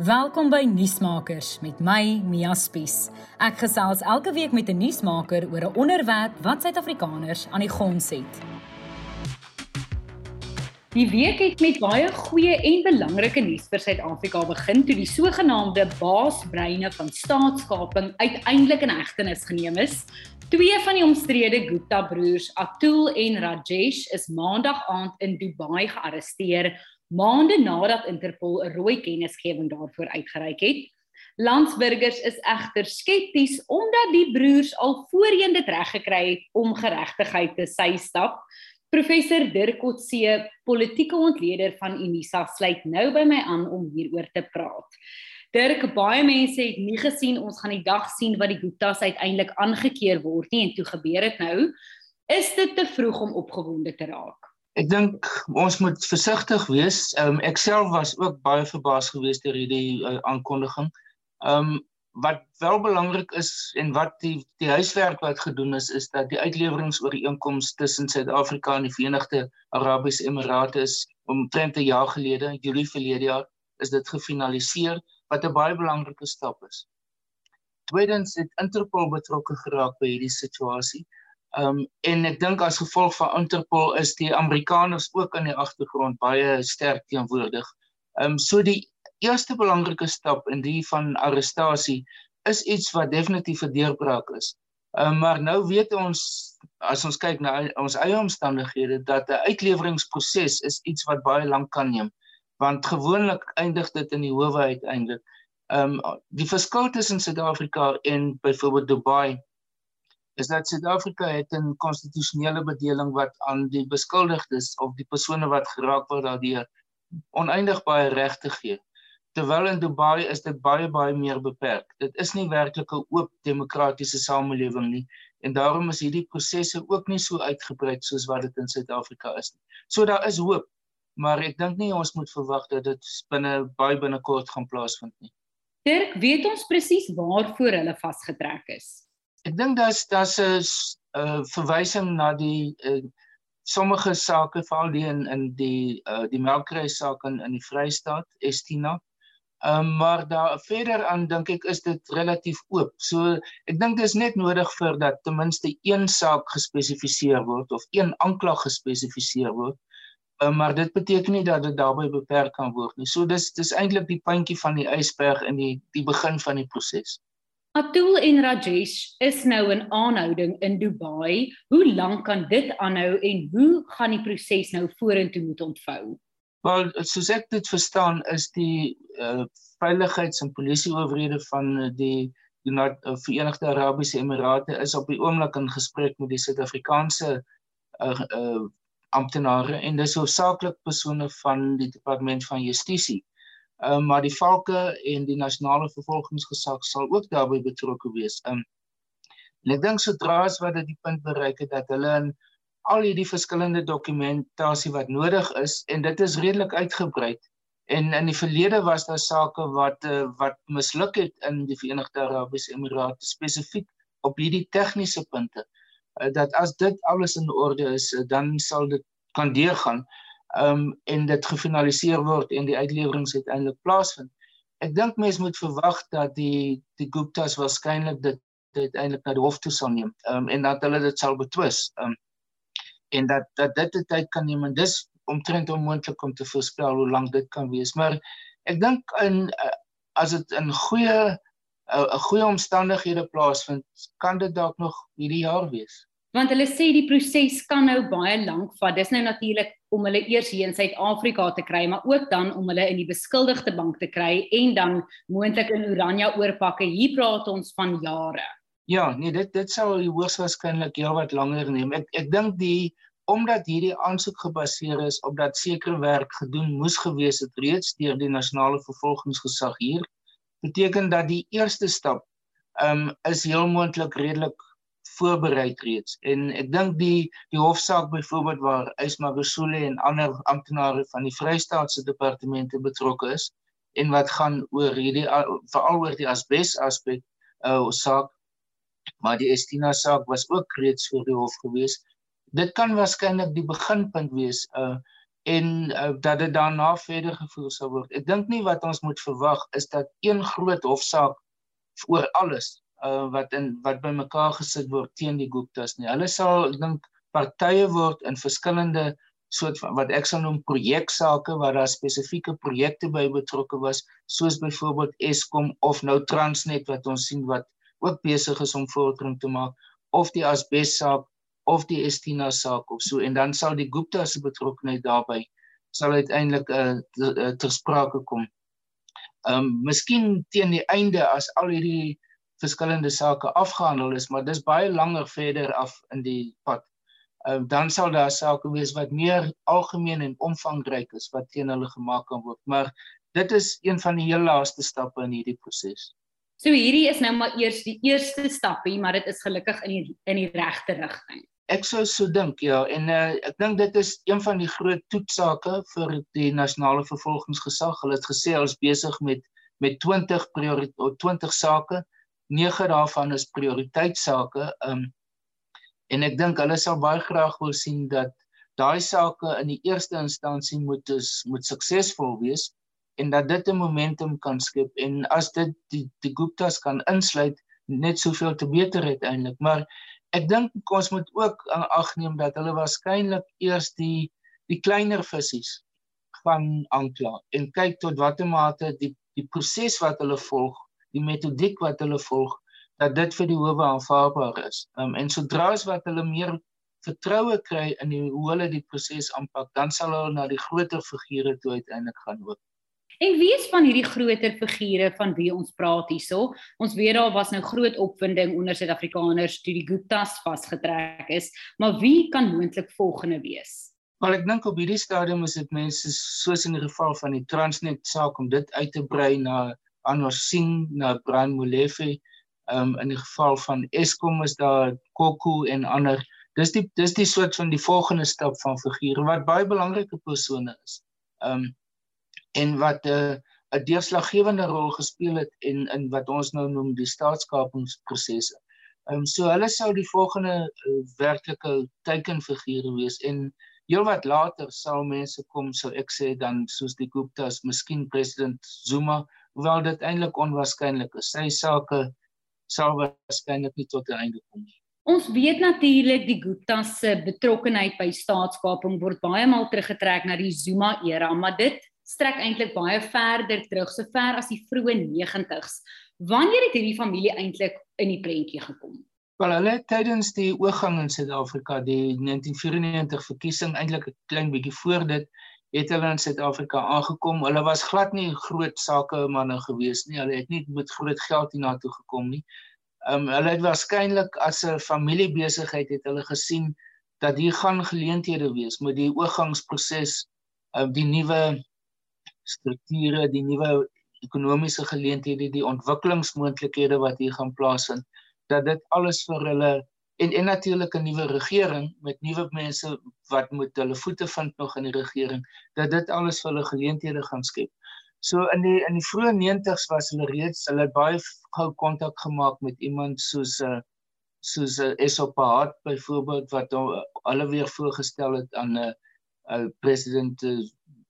Welkom by Nuusmakers met my Mia Spies. Ek gesels elke week met 'n nuusmaker oor 'n onderwerp wat Suid-Afrikaners aan die gons het. Die week het met baie goeie en belangrike nuus vir Suid-Afrika begin toe die sogenaamde baasbreine van staatskaping uiteindelik in hegtenis geneem is. Twee van die omstrede Gupta broers, Atul en Rajesh, is maandag aand in Dubai gearresteer maande nadat Interpol 'n rooi kennisgewing daarvoor uitgereik het. Landsburgers is egter skepties omdat die broers al voorheen dit reg gekry het om geregtigheid te sy stap. Professor Dirk Kotse, politieke ontleder van Unisa, sluit nou by my aan om hieroor te praat. Dirk, baie mense het nie gesien ons gaan die dag sien wat die Gupta's uiteindelik aangekeer word nie en toe gebeur dit nou. Is dit te vroeg om opgewonde te raak? Ek dink ons moet versigtig wees. Um, ek self was ook baie verbaas geweest deur hierdie uh, aankondiging. Ehm um, wat wel belangrik is en wat die die huiswerk wat gedoen is is dat die uitleweringsooreenkoms tussen Suid-Afrika en die Verenigde Arabiese Emirate is omtrent 'n jaar gelede, Julie verlede jaar, is dit gefinaliseer wat 'n baie belangrike stap is. Tweedens het Interpol betrokke geraak by hierdie situasie. Ehm um, en ek dink as gevolg van Interpol is die Amerikaners ook in die agtergrond baie sterk teenwoordig. Ehm um, so die eerste belangrike stap in die van arrestasie is iets wat definitief 'n deurbraak is. Ehm um, maar nou weet ons as ons kyk na ons eie omstandighede dat 'n uitleweringsproses is iets wat baie lank kan neem want gewoonlik eindig dit in die howe uiteindelik. Ehm um, die verskil tussen Suid-Afrika en byvoorbeeld Dubai is dat Suid-Afrika het 'n konstitusionele bedeling wat aan die beskuldigdes of die persone wat geraak word daardeur oneindig baie regte gee. Terwyl in Dubai is dit baie baie meer beperk. Dit is nie werklik 'n oop demokratiese samelewing nie en daarom is hierdie prosesse ook nie so uitgebrei soos wat dit in Suid-Afrika is nie. So daar is hoop, maar ek dink nie ons moet verwag dat dit binne baie binnekort gaan plaasvind nie. Dirk, weet ons presies waarvoor hulle vasgetrek is? Ek dink daar's daar's 'n uh, verwysing na die uh, sommige sake veral die in in die uh, die melkry saak in in die Vrystaat Estina. Ehm um, maar daar verder aan dink ek is dit relatief oop. So ek dink dit is net nodig vir dat ten minste een saak gespesifiseer word of een aanklag gespesifiseer word. Um, maar dit beteken nie dat dit daarbey beperk kan word nie. So dis dis eintlik die puntjie van die ysberg in die die begin van die proses. Atul en Rajesh is nou in aanhouding in Dubai. Hoe lank kan dit aanhou en hoe gaan die proses nou vorentoe moet ontvou? Wel, soos ek dit verstaan, is die uh, veiligheids- en polisieowerhede van die die uh, Verenigde Arabiese Emirate is op die oomblik in gesprek met die Suid-Afrikaanse uh, uh, amptenare en dis hoofsaaklik persone van die departement van justisie. Um, maar die valke en die nasionale vervolgingsgesag sal ook daarbey betrokke wees. Um, en ek dink sodra as wat dit die punt bereik het dat hulle in al hierdie verskillende dokumentasie wat nodig is en dit is redelik uitgebrei. En in die verlede was daar sake wat uh, wat misluk het in die Verenigde Arabiese Emirate spesifiek op hierdie tegniese punte. Uh, dat as dit alles in orde is, uh, dan sal dit kan deurgaan um en dit gefinaliseer word en die uitlewering uiteindelik plaasvind. Ek dink mense moet verwag dat die die Gupta's waarskynlik dit uiteindelik na die hof toe sal neem um en dat hulle dit sal betwis. Um en dat dat dit die tyd kan neem en dis omtrent onmoontlik om te voorspel hoe lank dit kan wees. Maar ek dink in uh, as dit in goeie 'n uh, goeie omstandighede plaasvind, kan dit dalk nog hierdie jaar wees want hulle sê die proses kan nou baie lank vat. Dis nou natuurlik om hulle eers hier in Suid-Afrika te kry, maar ook dan om hulle in die beskuldigde bank te kry en dan moontlik in Oranje oorpakke. Hier praat ons van jare. Ja, nee, dit dit sou hoogs waarskynlik heel wat langer neem. Ek ek dink die omdat hierdie aansoek gebaseer is op dat sekere werk gedoen moes gewees het reeds deur die nasionale vervolgingsgesag hier beteken dat die eerste stap ehm um, is heel moontlik redelik voorberei reeds en ek dink die die hofsaak byvoorbeeld waar Ysma Besule en ander amptenare van die Vrystaatse departemente betrokke is en wat gaan oor hierdie veral oor die asbes aspek uh saak maar die Estina saak was ook reeds voor die hof gewees dit kan waarskynlik die beginpunt wees uh en uh, dat dit daarna verder gevoer sal word. Ek dink nie wat ons moet verwag is dat een groot hofsaak oor alles uh, wat in wat bymekaar gesit word teen die Guptas nie. Hulle sal dink partye word in verskillende soort van wat ek sal noem projeksaake waar daar spesifieke projekte by betrokke was, soos byvoorbeeld Eskom of nou Transnet wat ons sien wat ook besig is om vordering te maak of die asbessaak of die Estina saak of so en dan sal die Gupta se betrokkeheid daarbey sal uiteindelik uh, ter sprake kom. Ehm um, miskien teen die einde as al hierdie verskillende sake afgehandel is, maar dis baie langer verder af in die pad. Ehm um, dan sal daar sake wees wat meer algemeen en omvangryk is wat teen hulle gemaak kan word, maar dit is een van die heel laaste stappe in hierdie proses. So hierdie is nou maar eers die eerste stappie, maar dit is gelukkig in die in die regte rigting. Ek sou so dink, ja, en uh, ek dink dit is een van die groot toetsake vir die nasionale vervolgingsgesag. Hulle het gesê ons besig met met 20 prioriteit 20 sake. 9 daarvan is prioriteitsake. Um en ek dink hulle sal baie graag wil sien dat daai sake in die eerste instansie moet is moet suksesvol wees en dat dit 'n momentum kan skep en as dit die die Guptas kan insluit net soveel te beter uiteindelik maar ek dink ons moet ook aan agneem dat hulle waarskynlik eers die die kleiner visies van aankla en kyk tot watter mate die die proses wat hulle volg die metodiek wat hulle volg dat dit vir die howe aanvaarbaar is um, en sodra as wat hulle meer vertroue kry in die, hoe hulle die proses aanpak dan sal hulle na die groter figure toe uiteindelik gaan loop En wie is van hierdie groter figure van wie ons praat hierso? Ons weet daar was nou groot opwinding onder Suid-Afrikaners toe die Guptas vasgetrek is, maar wie kan moontlik volgende wees? Wel ek dink op hierdie stadium is dit mense soos in die geval van die Transnet saak om dit uit te brei na Anwar Singh, na Brian Molefe. Um, in die geval van Eskom is daar Koku en ander. Dis die dis die soort van die volgende stap van figure wat baie belangrike persone is. Um, en wat 'n uh, 'n deurslaggewende rol gespeel het in in wat ons nou noem die staatskapingsprosesse. Um, so hulle sou die volgende uh, werklike teikenfigure wees en heelwat later sal mense kom sou ek sê dan soos die Guptas, miskien president Zuma, hoewel dit eintlik onwaarskynlik is. Sy sake sal waarskynlik nie tot 'n einde kom nie. Ons weet natuurlik die Guptas se betrokkeheid by staatskaping word baie maal teruggetrek na die Zuma era, maar dit strek eintlik baie verder terug, so ver as die vroeë 90's. Wanneer het hierdie familie eintlik in die prentjie gekom? Wel, hulle tydens die oorgang in Suid-Afrika, die 1994 verkiesing eintlik 'n klein bietjie voor dit, het hulle in Suid-Afrika aangekom. Hulle was glad nie groot sake manne gewees nie. Hulle het nie met groot geld hiernatoe gekom nie. Ehm um, hulle het waarskynlik as 'n familiebesigheid het hulle gesien dat hier gaan geleenthede wees met die oorgangsproses, uh, die nuwe strukture, die nuwe ekonomiese geleenthede, die ontwikkelingsmoontlikhede wat hier gaan plaasvind, dat dit alles vir hulle en en natuurlik 'n nuwe regering met nuwe mense wat moet hulle voete vind nog in die regering, dat dit alles vir hulle geleenthede gaan skep. So in die in die vroeë 90's was hulle reeds hulle baie gou kontak gemaak met iemand soos 'n uh, soos 'n uh, Esopaat byvoorbeeld wat hulle weer voorgestel het aan 'n uh, uh, president uh,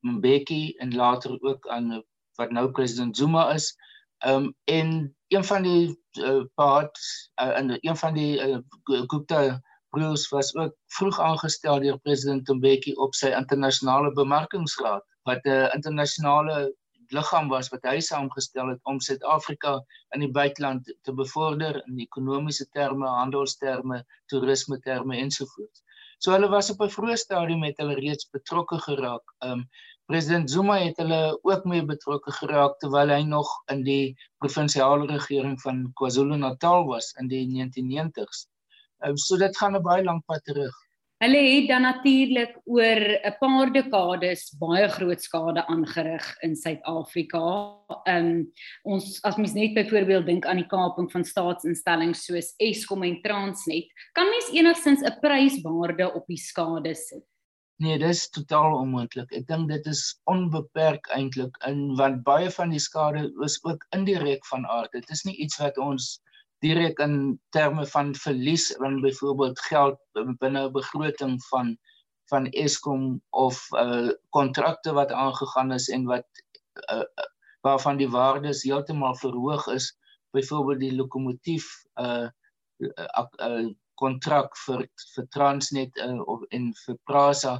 Mbeki en later ook aan wat nou president Zuma is. Ehm um, en een van die uh, paat uh, in een van die uh, Gupta broers was ook vroeg aangestel deur president Mbeki op sy internasionale bemarkingsraad wat 'n uh, internasionale liggaam was wat hy saamgestel het om Suid-Afrika in die buiteland te bevorder in ekonomiese terme, handelsterme, toerisme terme ensovoorts. So hulle was op 'n vroeë stadium met hulle reeds betrokke geraak. Um president Zuma het hulle ook mee betrokke geraak terwyl hy nog in die provinsiale regering van KwaZulu-Natal was in die 1990s. Um so dit gaan 'n baie lank pad terug. Hulle het dan natuurlik oor 'n paar dekades baie groot skade aangerig in Suid-Afrika. Um ons as mens net byvoorbeeld dink aan die kaping van staatsinstellings soos Eskom en Transnet, kan mens enigstens 'n pryswaarde op die skade sit? Nee, dis totaal onmoontlik. Ek dink dit is onbeperk eintlik in want baie van die skade is ook indirek van aard. Dit is nie iets wat ons direk in terme van verlies van byvoorbeeld geld binne 'n begroting van van Eskom of uh kontrakte wat aangegaan is en wat uh waarvan die waardes heeltemal verhoog is byvoorbeeld die lokomotief uh uh kontrak vir vir Transnet uh, of en vir Prasa.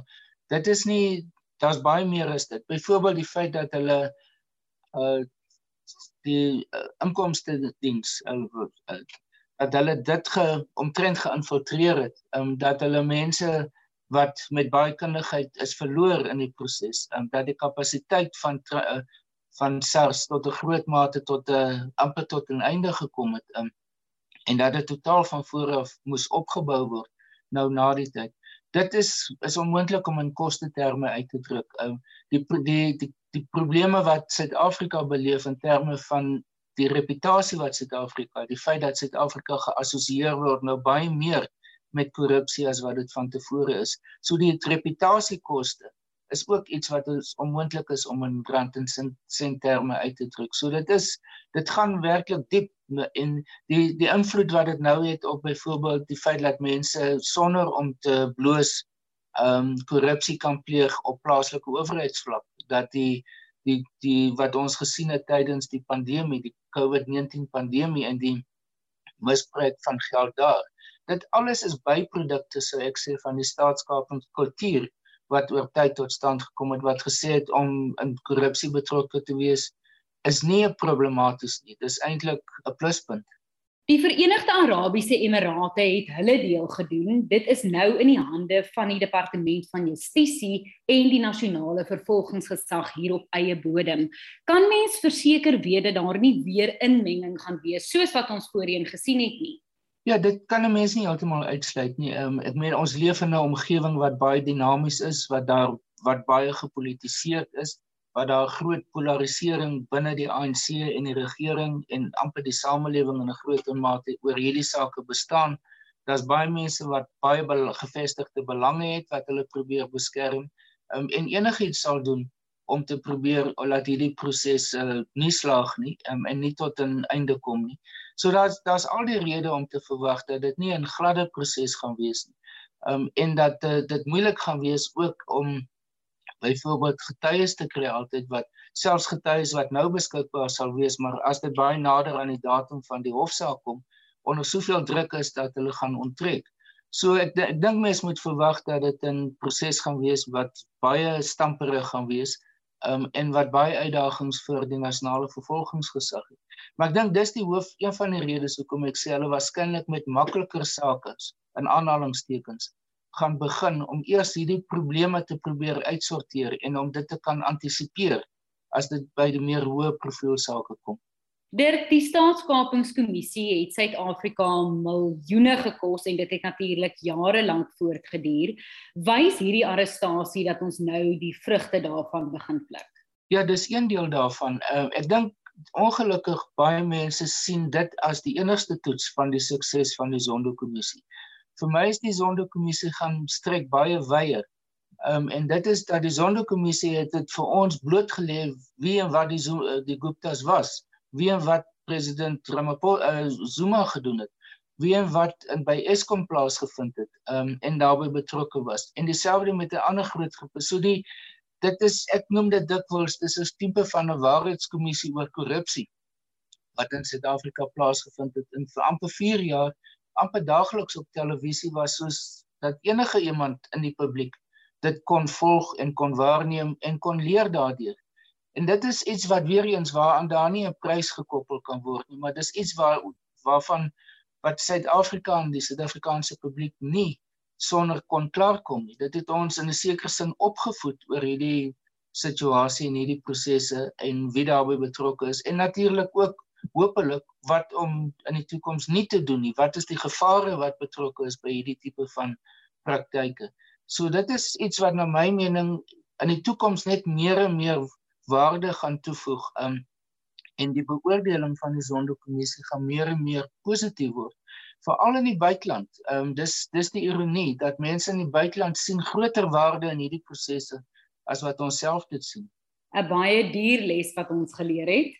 Dit is nie daar's baie meer is dit. Byvoorbeeld die feit dat hulle uh die uh, inkomste diens uh, uh, dat hulle dit ge omtrent geïnfiltreer het um, dat hulle mense wat met baie kundigheid is verloor in die proses um, dat die kapasiteit van uh, van SARS tot 'n groot mate tot 'n uh, amper tot 'n einde gekom het um, en dat dit totaal van voor af moes opgebou word nou na die tyd dit is is onmoontlik om in koste terme uit te druk um, die die die die probleme wat Suid-Afrika beleef in terme van die reputasie wat Suid-Afrika, die feit dat Suid-Afrika geassosieer word nou baie meer met korrupsie as wat dit van tevore is. So die reputasiekoste is ook iets wat ons onmoontlik is om in rand en sent terme uit te druk. So dit is dit gaan werklik diep in die die invloed wat dit nou het op byvoorbeeld die feit dat mense sonder om te bloos ehm um, korrupsie kan pleeg op plaaslike owerheidsvlak dat die die die wat ons gesien het tydens die pandemie, die COVID-19 pandemie en die misbruik van geld daar. Dit alles is byprodukte sou ek sê van die staatskapingskultuur wat oor tyd tot stand gekom het wat gesê het om in korrupsie betrokke te wees is nie 'n problematies nie. Dis eintlik 'n pluspunt. Die Verenigde Arabiese Emirate het hulle deel gedoen. Dit is nou in die hande van die Departement van Justisie en die nasionale vervolgingsgesag hier op eie bodem. Kan mens verseker weet dat daar nie weer inmenging gaan wees soos wat ons voorheen gesien het nie? Ja, dit kan 'n mens nie heeltemal uitsluit nie. Ehm um, ek meen ons leef in 'n omgewing wat baie dinamies is, wat daar wat baie gepolitiseer is waar daar groot polarisering binne die ANC en die regering en amper die samelewing in 'n groot mate oor hierdie sake bestaan. Daar's baie mense wat baie gevestigde belange het wat hulle probeer beskerm um, en enigiets sal doen om te probeer laat hierdie proses uh, nie slaag nie um, en nie tot 'n einde kom nie. So daar's daar's al die redes om te verwag dat dit nie 'n gladde proses gaan wees nie. Um en dat uh, dit moeilik gaan wees ook om byvoorbeeld getuies te kry altyd wat selfs getuies wat nou beskikbaar sal wees maar as dit baie nader aan die datum van die hofsaak kom onder soveel druk is dat hulle gaan onttrek. So ek ek dink mense moet verwag dat dit 'n proses gaan wees wat baie stamperig gaan wees um, en wat baie uitdagings vir die nasionale vervolgingsgesag het. Maar ek dink dis die hoof een van die redes hoekom ek sê hulle waarskynlik met makliker sake in aanhalingstekens gaan begin om eers hierdie probleme te probeer uitsorteer en om dit te kan antisipeer as dit by die meer hoë profiel sake kom. Dirk, die staatskapingskommissie het Suid-Afrika miljoene gekos en dit het natuurlik jare lank voortgeduur. Wys hierdie arrestasie dat ons nou die vrugte daarvan begin pluk? Ja, dis een deel daarvan. Uh, ek dink ongelukkig baie mense sien dit as die enigste toets van die sukses van die Zondo-kommissie vir my is die sondekommissie gaan strek baie wyer. Ehm um, en dit is dat die sondekommissie het dit vir ons blootgelê wie en wat die eh, die Guptas was, wie en wat president Ramaphosa uh, Zuma gedoen het, wie en wat in by Eskom plaasgevind het, um, en daarbey betrokke was. En dieselfde met 'n ander groot groep. So die dit is ek noem dit dikwels dis 'n tipe van 'n waarheidskommissie oor korrupsie wat in Suid-Afrika plaasgevind het in vir amper 4 jaar amper daagliks op televisie was soos dat enige iemand in die publiek dit kon volg en kon waarneem en kon leer daardeur. En dit is iets wat weer eens waaraan daar nie 'n prys gekoppel kan word nie, maar dis iets waar waarvan wat Suid-Afrika en die Suid-Afrikaanse publiek nie sonder kon klaarkom nie. Dit het ons in 'n sekere sin opgevoed oor hierdie situasie en hierdie prosesse en wie daarbey betrokke is en natuurlik ook hopelik wat om in die toekoms nie te doen nie. Wat is die gevare wat betrokke is by hierdie tipe van praktyke? So dit is iets wat na my mening in die toekoms net meer en meer waarde gaan toevoeg. Um en die beoordeling van die sondekommissie gaan meer en meer positief word veral in die buiteland. Ehm um, dis dis die ironie dat mense in die buiteland sien groter waarde in hierdie prosesse as wat ons self dit sien. 'n Baie duur les wat ons geleer het.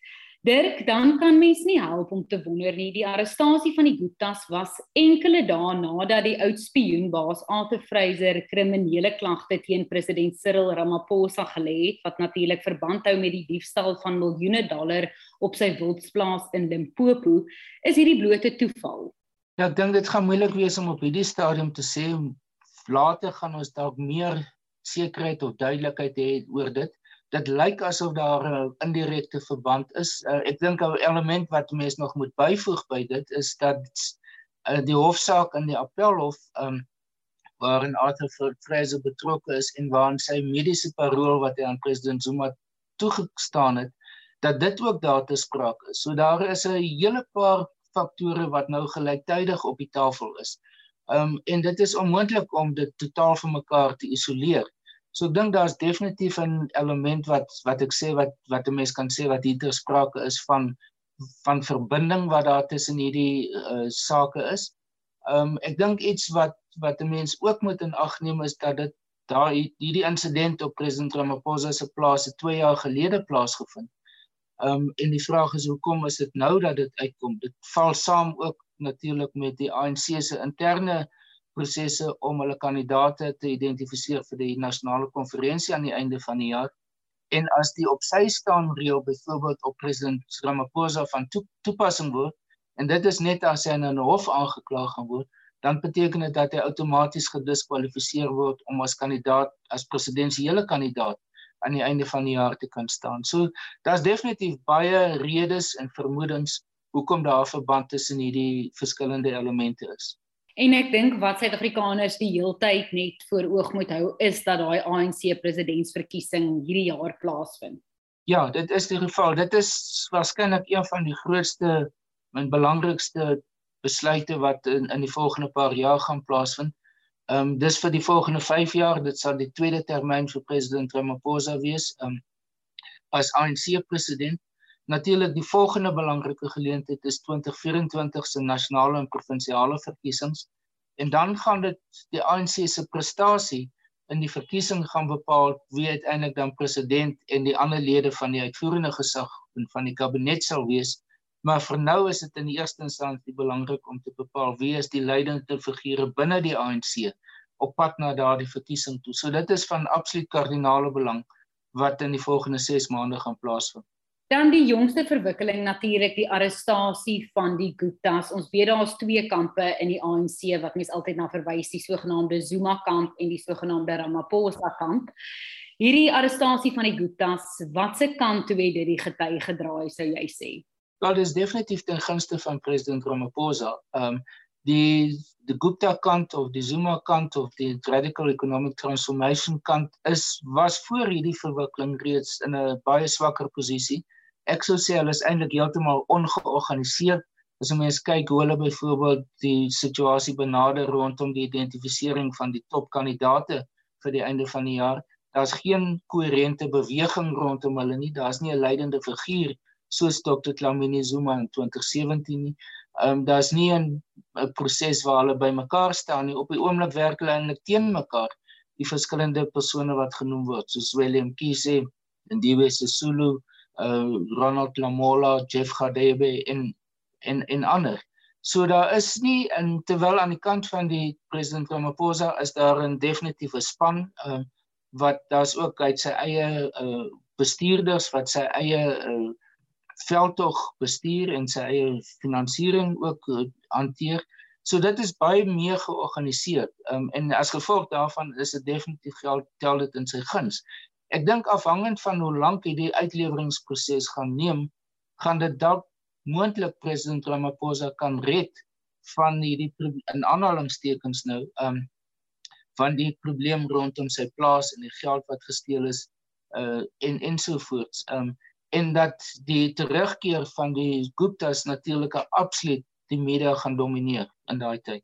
Dirk, dan kan mens nie help om te wonder nie. Die arrestasie van die Guptas was enkele dae nadat die oud spioenbaas Arthur Fraser kriminele klagte teen president Cyril Ramaphosa gelê het wat natuurlik verband hou met die diefstal van miljoene dollar op sy wildsplaas in Limpopo. Is hierdie blote toeval? Ja, ek dink dit gaan moeilik wees om op hierdie stadium te sê. Later gaan ons dalk meer sekerheid of duidelikheid hê oor dit dit lyk asof daar 'n indirekte verband is. Uh, ek dink 'n element wat mense nog moet byvoeg by dit is dat uh, die hofsaak in die appelhof um waarin Arthur Fraser betrokke is en waarin sy mediese parol wat hy aan president Zuma toegestaan het, dat dit ook daar te sprake is. So daar is 'n hele paar faktore wat nou gelyktydig op die tafel is. Um en dit is onmoontlik om dit totaal van mekaar te isoleer. So ek dink daar's definitief 'n element wat wat ek sê wat wat 'n mens kan sê wat hier ter sprake is van van verbinding wat daar tussen hierdie uh, sake is. Um ek dink iets wat wat 'n mens ook moet in ag neem is dat dit daar hierdie insident op president Ramaphosa se plaas 2 jaar gelede plaasgevind. Um en die vraag is hoekom is dit nou dat dit uitkom? Dit val saam ook natuurlik met die ANC se interne prosesse om hulle kandidaate te identifiseer vir die nasionale konferensie aan die einde van die jaar. En as die op sy staan reël byvoorbeeld op president Ramaphosa van toe, toepassing word en dit is net as hy in 'n hof aangekla gaan word, dan beteken dit dat hy outomaties gediskwalifiseer word om as kandidaat as presidensiële kandidaat aan die einde van die jaar te kan staan. So daar's definitief baie redes en vermoedens hoekom daar 'n verband tussen hierdie verskillende elemente is. En ek dink wat Suid-Afrikaners die heeltyd net voor oog moet hou is dat daai ANC presidentsverkiesing hierdie jaar plaasvind. Ja, dit is die geval. Dit is waarskynlik een van die grootste en belangrikste besluite wat in in die volgende paar jaar gaan plaasvind. Ehm um, dis vir die volgende 5 jaar, dit sal die tweede termyn vir president Ramaphosa wees, ehm um, as ANC president. Natuurlik die volgende belangrike geleentheid is 2024 se nasionale en provinsiale verkiesings en dan gaan dit die ANC se prestasie in die verkiesing gaan bepaal wie uiteindelik dan president en die ander lede van die uitvoerende gesag en van die kabinet sal wees. Maar vir nou is dit in die eerste instansie belangrik om te bepaal wie is die leidende figure binne die ANC op pad na daardie verkiesing toe. So dit is van absoluut kardinale belang wat in die volgende 6 maande gaan plaasvind. Dan die jongste verwikkeling natuurlik die arrestasie van die Guptas. Ons weet daar's twee kampe in die ANC wat mens altyd na verwys, die sogenaamde Zuma kamp en die sogenaamde Ramaphosa kamp. Hierdie arrestasie van die Guptas, watse kant toe het dit getuig gedraai sou jy sê? Wel, dit is definitief ten gunste van president Ramaphosa. Ehm um, die die Gupta kant of die Zuma kant of die radical economic transformation kant is was voor hierdie verwikkeling reeds in 'n baie swakker posisie ek sou sê hulle is eintlik heeltemal ongeorganiseerd. As ons kyk hoe hulle byvoorbeeld die situasie benader rondom die identifisering van die topkandidaate vir die einde van die jaar, daar's geen koherente beweging rondom hulle nie. Daar's nie 'n leidende figuur soos Dr. Dlamini Zuma in 2017 nie. Ehm um, daar's nie 'n proses waar hulle bymekaar staan nie. Op die oomblik werk hulle eintlik teen mekaar. Die verskillende persone wat genoem word, soos Willem Kise en Diwe Sisulu, uh Ronald Lamola, Jeff Gadebe en en en ander. So daar is nie in terwyl aan die kant van die president Ramaphosa is daar 'n definitiewe span uh wat daar's ook uit sy eie uh bestuurders wat sy eie uh veldtog bestuur en sy eie finansiering ook hanteer. So dit is baie meer georganiseer. Um en as gevolg daarvan is dit definitief geld tel dit in sy guns. Ek dink afhangend van hoe lank hierdie uitleweringsproses gaan neem, gaan dit dalk moontlik president Ramaphosa kan red van hierdie in aanhalingstekens nou, ehm um, van die probleem rondom sy plaas en die geld wat gesteel is uh en ensovoorts. Ehm um, en dat die terugkeer van die Guptas natuurlik absoluut die media gaan domineer in daai tyd.